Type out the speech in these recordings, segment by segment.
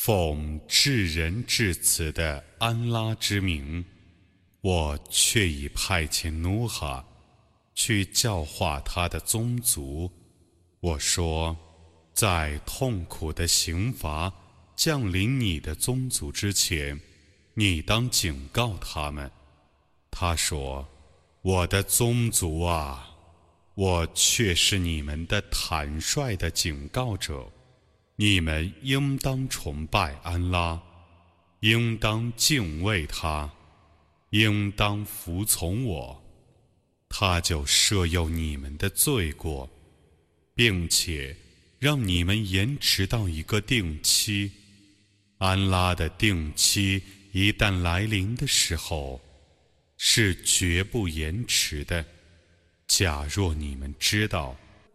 奉至仁至慈的安拉之名，我却已派遣努哈去教化他的宗族。我说，在痛苦的刑罚降临你的宗族之前，你当警告他们。他说：“我的宗族啊，我却是你们的坦率的警告者。”你们应当崇拜安拉，应当敬畏他，应当服从我，他就赦宥你们的罪过，并且让你们延迟到一个定期。安拉的定期一旦来临的时候，是绝不延迟的。假若你们知道。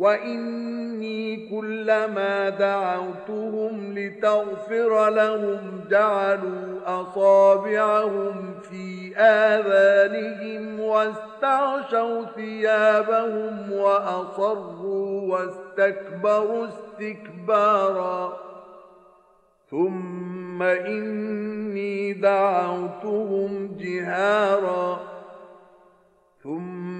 وإني كلما دعوتهم لتغفر لهم جعلوا أصابعهم في آذانهم واستغشوا ثيابهم وأصروا واستكبروا استكبارا ثم إني دعوتهم جهارا ثم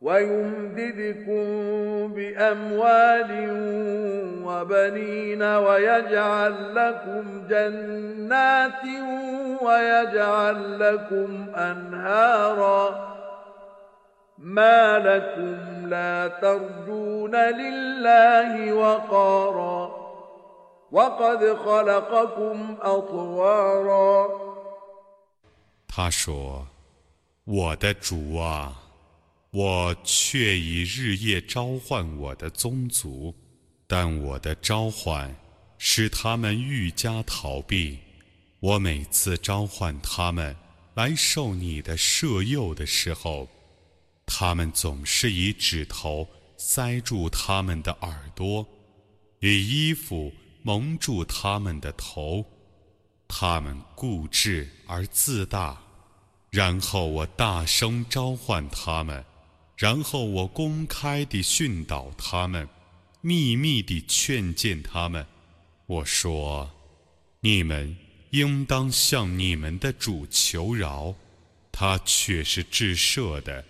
ويمددكم بأموال وبنين ويجعل لكم جنات ويجعل لكم أنهارا ما لكم لا ترجون لله وقارا وقد خلقكم أطوارا 他说：“我的主啊！” 我却已日夜召唤我的宗族，但我的召唤使他们愈加逃避。我每次召唤他们来受你的摄诱的时候，他们总是以指头塞住他们的耳朵，以衣服蒙住他们的头。他们固执而自大，然后我大声召唤他们。然后我公开地训导他们，秘密地劝谏他们。我说：“你们应当向你们的主求饶，他却是至赦的。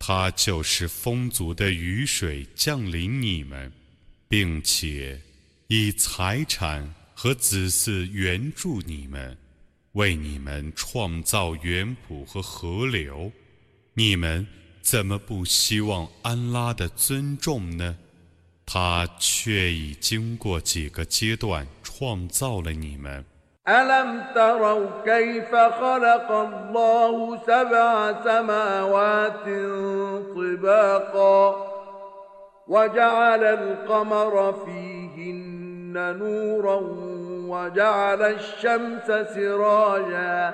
他就是丰足的雨水降临你们，并且以财产和子嗣援助你们，为你们创造园圃和河流。你们。”怎么不希望安拉的尊重呢？他却已经过几个阶段创造了你们。ألم تروا كيف خلق الله سبع سماوات طباقا وجعل القمر فيهن نورا وجعل الشمس سراجا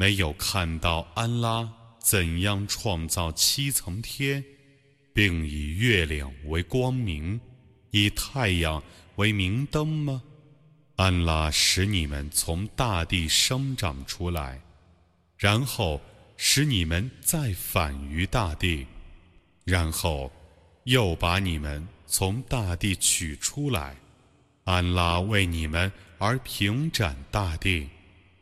没有看到安拉怎样创造七层天，并以月亮为光明，以太阳为明灯吗？安拉使你们从大地生长出来，然后使你们再返于大地，然后又把你们从大地取出来。安拉为你们而平展大地，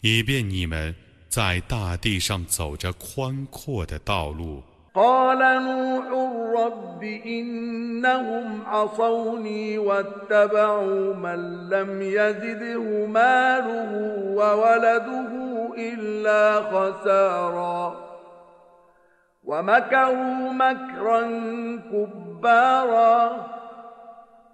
以便你们。在大地上走着宽阔的道路。قال نوح رب إنهم عصوني واتبعوا من لم يزده ماله وولده إلا خسارا ومكروا مكرا كبارا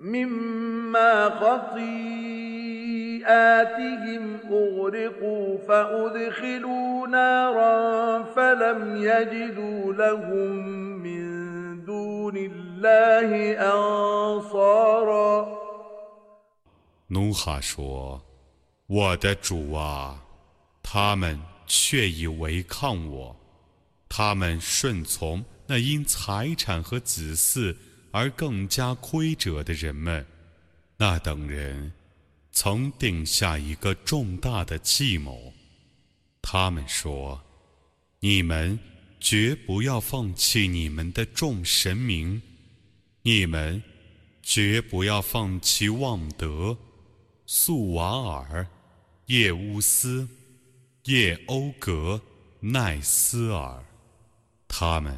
مما خطير 努哈说：“我的主啊，他们却已违抗我，他们顺从那因财产和子嗣 而更加亏折的人们，那等人。”曾定下一个重大的计谋，他们说：“你们绝不要放弃你们的众神明，你们绝不要放弃旺德、素瓦尔、叶乌斯、叶欧格、奈斯尔，他们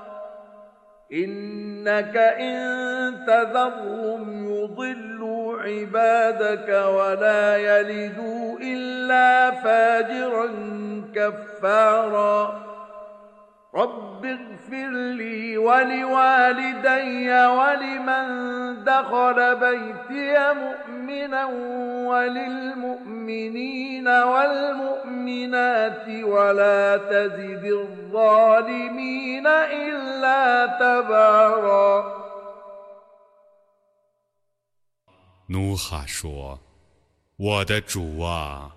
إنك إن تذرهم يضلوا عبادك ولا يلدوا إلا فاجرا كفارا رب اغفر لي ولوالدي ولمن دخل بيتي مؤمنا وللمؤمنين والمؤمنات ولا تزد الظالمين إلا تبارا 努哈说：“我的主啊，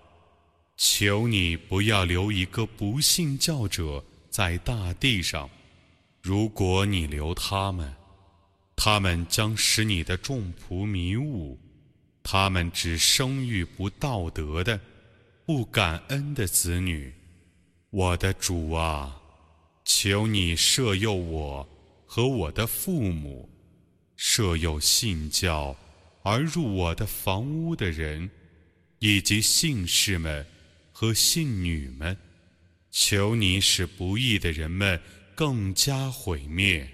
求你不要留一个不信教者。” 在大地上，如果你留他们，他们将使你的众仆迷雾。他们只生育不道德的、不感恩的子女。我的主啊，求你赦诱我和我的父母，赦诱信教而入我的房屋的人，以及信士们和信女们。求你使不义的人们更加毁灭。